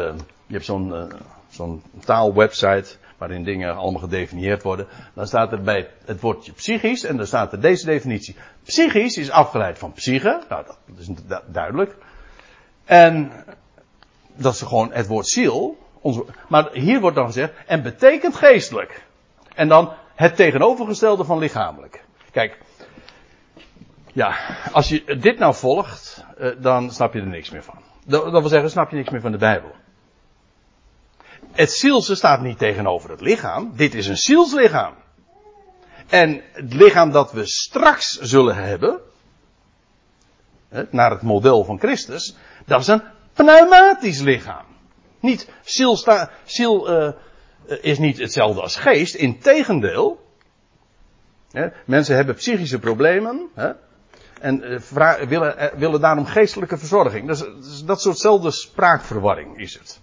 je hebt zo'n uh, zo'n taalwebsite waarin dingen allemaal gedefinieerd worden. Dan staat er bij het woordje psychisch en dan staat er deze definitie. Psychisch is afgeleid van psyche. Nou, dat is duidelijk. En dat is gewoon het woord ziel. Onze, maar hier wordt dan gezegd, en betekent geestelijk. En dan het tegenovergestelde van lichamelijk. Kijk, ja, als je dit nou volgt, uh, dan snap je er niks meer van. Dat wil zeggen, snap je niks meer van de Bijbel. Het zielse staat niet tegenover het lichaam. Dit is een zielslichaam. En het lichaam dat we straks zullen hebben, naar het model van Christus, dat is een pneumatisch lichaam. Niet, ziel, sta, ziel uh, is niet hetzelfde als geest, integendeel. Mensen hebben psychische problemen. Hè? En uh, willen, uh, willen daarom geestelijke verzorging. Dat, is, dat soortzelfde spraakverwarring is het.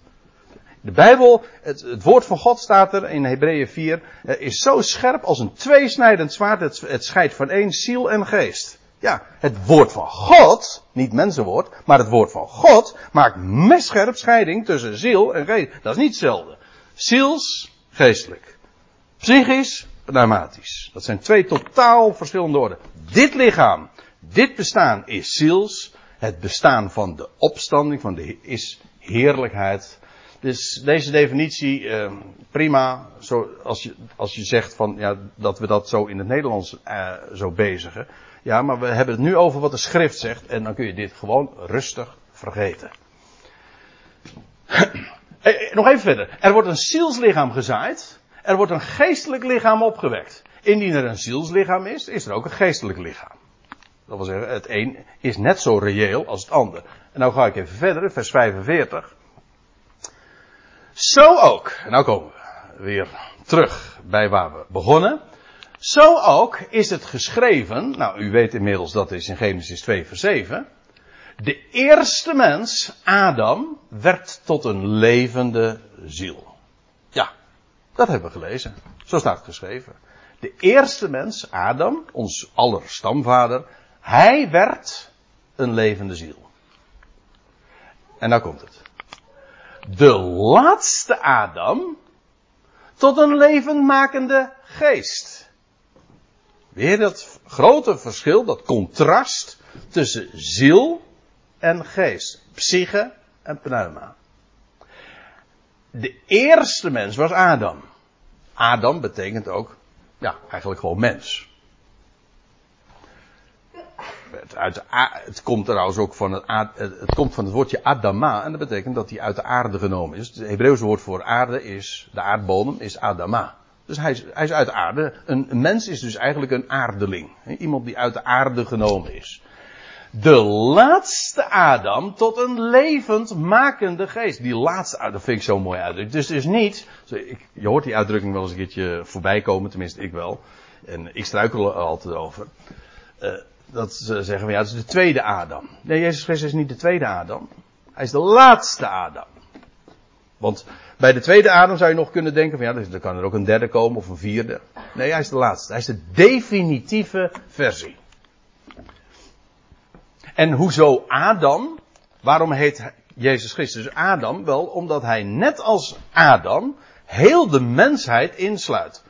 De Bijbel, het, het, woord van God staat er in Hebreeën 4, uh, is zo scherp als een tweesnijdend zwaard. Het, het scheidt van één ziel en geest. Ja, het woord van God, niet mensenwoord, maar het woord van God maakt messcherp scheiding tussen ziel en geest. Dat is niet hetzelfde. Ziels, geestelijk. Psychisch, pneumatisch. Dat zijn twee totaal verschillende orden. Dit lichaam, dit bestaan is ziels. Het bestaan van de opstanding van de, is heerlijkheid. Dus deze definitie, eh, prima. Zo, als, je, als je zegt van, ja, dat we dat zo in het Nederlands eh, zo bezigen. Ja, maar we hebben het nu over wat de schrift zegt. En dan kun je dit gewoon rustig vergeten. Eh, nog even verder. Er wordt een zielslichaam gezaaid. Er wordt een geestelijk lichaam opgewekt. Indien er een zielslichaam is, is er ook een geestelijk lichaam. Dat wil zeggen, het een is net zo reëel als het ander. En nou ga ik even verder, vers 45. Zo ook, en nou komen we weer terug bij waar we begonnen. Zo ook is het geschreven, nou u weet inmiddels dat is in Genesis 2 vers 7. De eerste mens, Adam, werd tot een levende ziel. Ja, dat hebben we gelezen. Zo staat het geschreven. De eerste mens, Adam, ons aller stamvader, hij werd een levende ziel. En nou komt het. De laatste Adam tot een levendmakende geest. Weer dat grote verschil, dat contrast tussen ziel en geest. Psyche en pneuma. De eerste mens was Adam. Adam betekent ook, ja, eigenlijk gewoon mens. Het, uit het komt trouwens ook van het, het, komt van het woordje Adama. En dat betekent dat hij uit de aarde genomen is. Het Hebreeuwse woord voor aarde is, de aardbodem is Adama. Dus hij is, hij is uit de aarde. Een, mens is dus eigenlijk een aardeling. Iemand die uit de aarde genomen is. De laatste Adam tot een levend makende geest. Die laatste Adam, dat vind ik zo mooi uitdrukking. Dus het is niet, je hoort die uitdrukking wel eens een keertje voorbij komen, tenminste ik wel. En ik struikel er altijd over. Uh, dat ze zeggen van ja, het is de tweede Adam. Nee, Jezus Christus is niet de tweede Adam. Hij is de laatste Adam. Want bij de tweede Adam zou je nog kunnen denken van ja, dan kan er ook een derde komen of een vierde. Nee, hij is de laatste. Hij is de definitieve versie. En hoezo Adam? Waarom heet Jezus Christus Adam? Wel, omdat hij net als Adam heel de mensheid insluit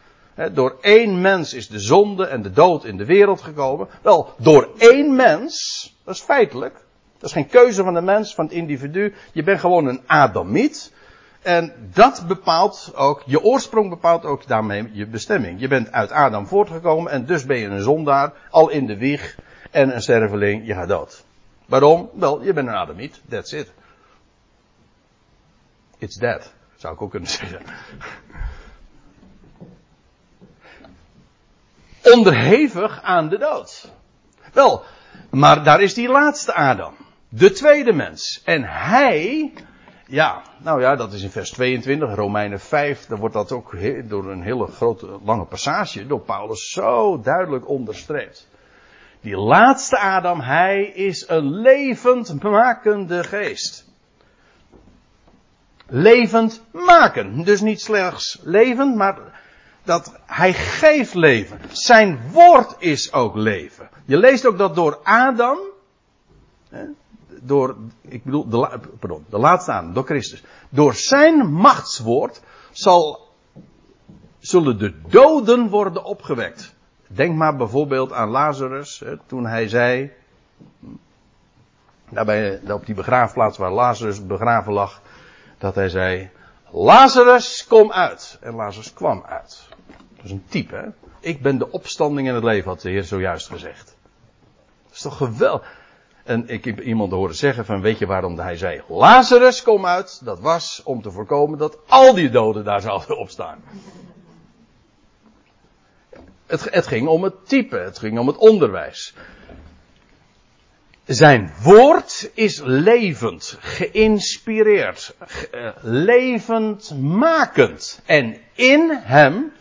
door één mens is de zonde en de dood in de wereld gekomen. Wel, door één mens, dat is feitelijk. Dat is geen keuze van de mens, van het individu. Je bent gewoon een Adamiet. En dat bepaalt ook, je oorsprong bepaalt ook daarmee je bestemming. Je bent uit Adam voortgekomen en dus ben je een zondaar, al in de wieg en een sterveling, je gaat dood. Waarom? Wel, je bent een Adamiet, that's it. It's dead, zou ik ook kunnen zeggen onderhevig aan de dood. Wel, maar daar is die laatste Adam. De tweede mens. En hij, ja, nou ja, dat is in vers 22, Romeinen 5, dan wordt dat ook door een hele grote, lange passage door Paulus zo duidelijk onderstreept. Die laatste Adam, hij is een levend makende geest. Levend maken. Dus niet slechts levend, maar dat hij geeft leven. Zijn woord is ook leven. Je leest ook dat door Adam, door, ik bedoel, de, pardon, de laatste Adam, door Christus, door zijn machtswoord zal, zullen de doden worden opgewekt. Denk maar bijvoorbeeld aan Lazarus, toen hij zei, daarbij, op die begraafplaats waar Lazarus begraven lag, dat hij zei, Lazarus, kom uit. En Lazarus kwam uit. Dat is een type, hè? Ik ben de opstanding in het leven, had de Heer zojuist gezegd. Dat is toch geweldig. En ik heb iemand horen zeggen van, weet je waarom hij zei, Lazarus, kom uit. Dat was om te voorkomen dat al die doden daar zouden opstaan. Het, het ging om het type, het ging om het onderwijs. Zijn woord is levend, geïnspireerd, ge, uh, levendmakend. En in hem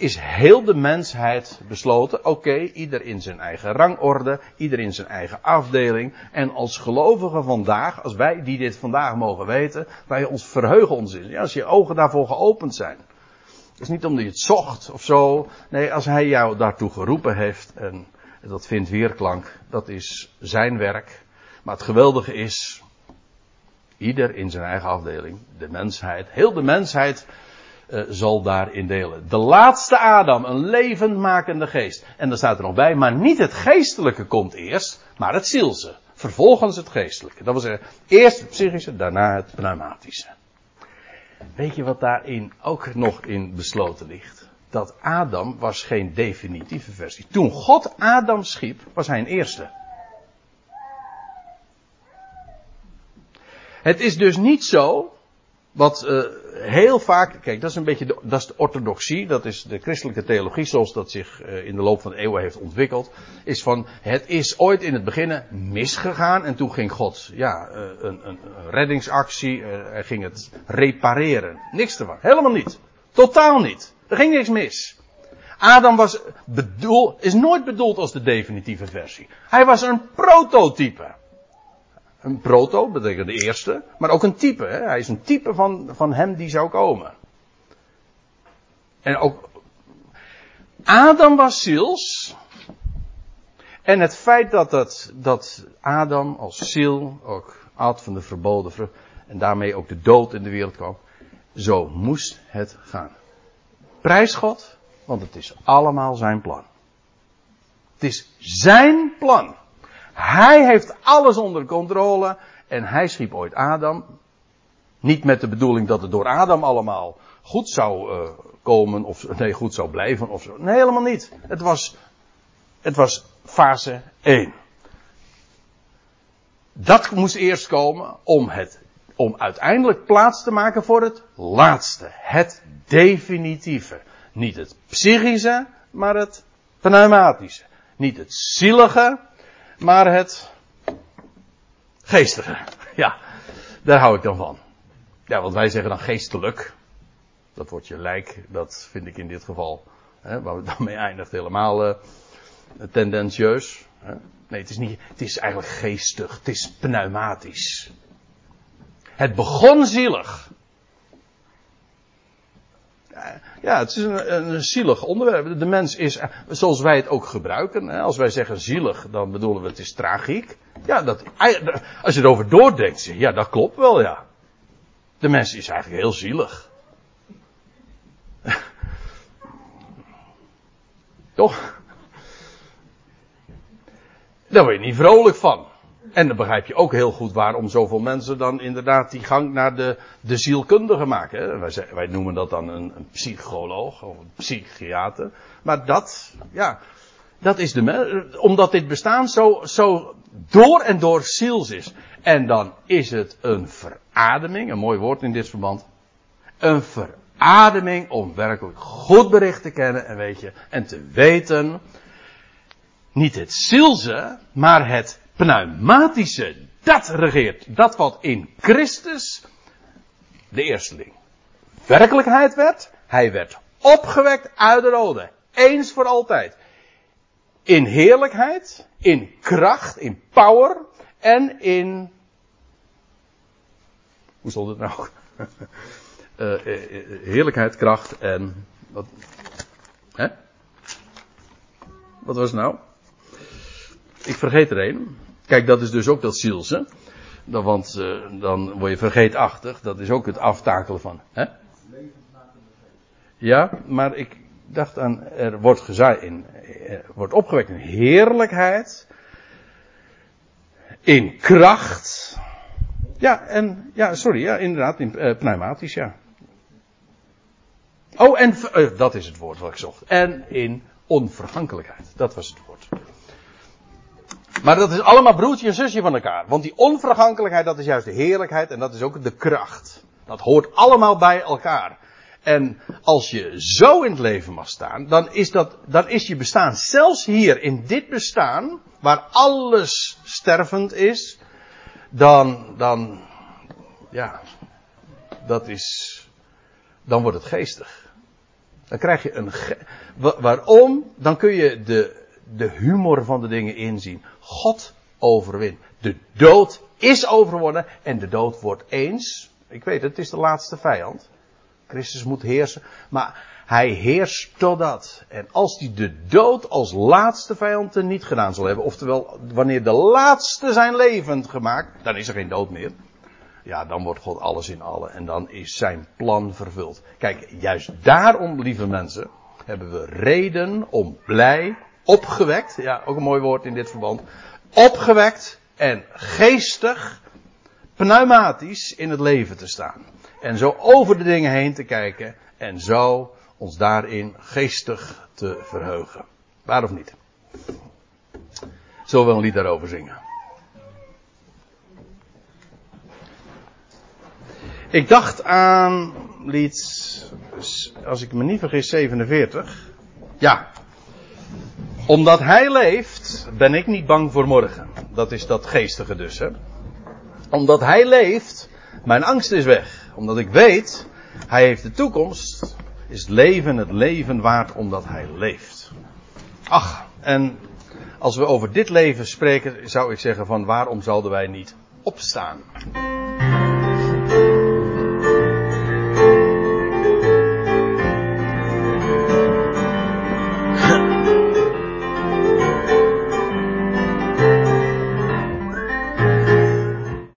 is heel de mensheid besloten. Oké, ieder in zijn eigen rangorde, ieder in zijn eigen afdeling. En als gelovigen vandaag, als wij die dit vandaag mogen weten, wij ons verheugen ons in. Ja, als je ogen daarvoor geopend zijn. Het is niet omdat je het zocht of zo. Nee, als hij jou daartoe geroepen heeft en dat vindt weerklank, dat is zijn werk. Maar het geweldige is, ieder in zijn eigen afdeling, de mensheid, heel de mensheid uh, zal daarin delen. De laatste Adam, een levendmakende geest. En dan staat er nog bij, maar niet het geestelijke komt eerst, maar het zielse. Vervolgens het geestelijke. Dat wil zeggen, eerst het psychische, daarna het pneumatische. Weet je wat daarin ook nog in besloten ligt? Dat Adam was geen definitieve versie. Toen God Adam schiep, was hij een eerste. Het is dus niet zo, wat uh, heel vaak, kijk, dat is een beetje de, dat is de orthodoxie, dat is de christelijke theologie zoals dat zich uh, in de loop van de eeuwen heeft ontwikkeld, is van, het is ooit in het begin misgegaan en toen ging God, ja, uh, een, een, reddingsactie, hij ging het repareren. Niks ervan, helemaal niet. Totaal niet. Er ging niks mis. Adam was bedoel, is nooit bedoeld als de definitieve versie. Hij was een prototype. Een proto betekent de eerste, maar ook een type. Hè? Hij is een type van, van hem die zou komen. En ook Adam was ziels. En het feit dat, dat, dat Adam als ziel ook at van de verboden vrucht en daarmee ook de dood in de wereld kwam, zo moest het gaan. Prijs God, want het is allemaal zijn plan. Het is zijn plan. Hij heeft alles onder controle en hij schiep ooit Adam. Niet met de bedoeling dat het door Adam allemaal goed zou uh, komen of nee, goed zou blijven of zo. Nee, helemaal niet. Het was, het was fase 1. Dat moest eerst komen om het, om uiteindelijk plaats te maken voor het laatste. Het definitieve. Niet het psychische, maar het pneumatische. Niet het zielige, maar het geestige. Ja, daar hou ik dan van. Ja, want wij zeggen dan geestelijk. Dat wordt je lijk, dat vind ik in dit geval, hè, waar we dan mee eindigt, helemaal uh, tendentieus. Hè. Nee, het is niet, het is eigenlijk geestig, het is pneumatisch. Het begon zielig. Ja, het is een, een, zielig onderwerp. De mens is, zoals wij het ook gebruiken. Als wij zeggen zielig, dan bedoelen we het is tragiek. Ja, dat, als je erover doordenkt, ja, dat klopt wel, ja. De mens is eigenlijk heel zielig. Toch? Daar word je niet vrolijk van. En dan begrijp je ook heel goed waarom zoveel mensen dan inderdaad die gang naar de, de zielkundige maken. Hè? Wij, wij, noemen dat dan een, een, psycholoog of een psychiater. Maar dat, ja, dat is de omdat dit bestaan zo, zo door en door ziels is. En dan is het een verademing, een mooi woord in dit verband. Een verademing om werkelijk goed bericht te kennen en weet je, en te weten, niet het zielse, maar het pneumatische, dat regeert. Dat wat in Christus de eersteling werkelijkheid werd. Hij werd opgewekt uit de rode. Eens voor altijd. In heerlijkheid, in kracht, in power en in. Hoe stond het nou? uh, heerlijkheid, kracht en. Wat, hè? wat was het nou? Ik vergeet er een. Kijk, dat is dus ook dat zielse. Want uh, dan word je vergeetachtig. Dat is ook het aftakelen van. Hè? Ja, maar ik dacht aan, er wordt gezaaid in, wordt opgewekt in heerlijkheid. In kracht. Ja, en, ja, sorry, ja, inderdaad, in uh, pneumatisch, ja. Oh, en, uh, dat is het woord wat ik zocht. En in onvergankelijkheid. Dat was het woord. Maar dat is allemaal broertje en zusje van elkaar. Want die onvergankelijkheid, dat is juist de heerlijkheid en dat is ook de kracht. Dat hoort allemaal bij elkaar. En als je zo in het leven mag staan, dan is, dat, dan is je bestaan, zelfs hier in dit bestaan, waar alles stervend is, dan, dan, ja, dat is, dan wordt het geestig. Dan krijg je een. Waarom? Dan kun je de, de humor van de dingen inzien. God overwint. De dood is overwonnen en de dood wordt eens. Ik weet het, het is de laatste vijand. Christus moet heersen. Maar hij heerst totdat. En als hij de dood als laatste vijand niet gedaan zal hebben. Oftewel, wanneer de laatste zijn levend gemaakt. Dan is er geen dood meer. Ja, dan wordt God alles in alle. En dan is zijn plan vervuld. Kijk, juist daarom, lieve mensen. Hebben we reden om blij, opgewekt. Ja, ook een mooi woord in dit verband. Opgewekt en geestig, pneumatisch in het leven te staan. En zo over de dingen heen te kijken. En zo ons daarin geestig te verheugen. Waar of niet? Zullen we een lied daarover zingen? Ik dacht aan lied, als ik me niet vergis, 47. Ja. Omdat hij leeft, ben ik niet bang voor morgen. Dat is dat geestige dus. Hè? Omdat hij leeft, mijn angst is weg. Omdat ik weet, hij heeft de toekomst is leven het leven waard omdat hij leeft. Ach, en als we over dit leven spreken, zou ik zeggen van waarom zouden wij niet opstaan?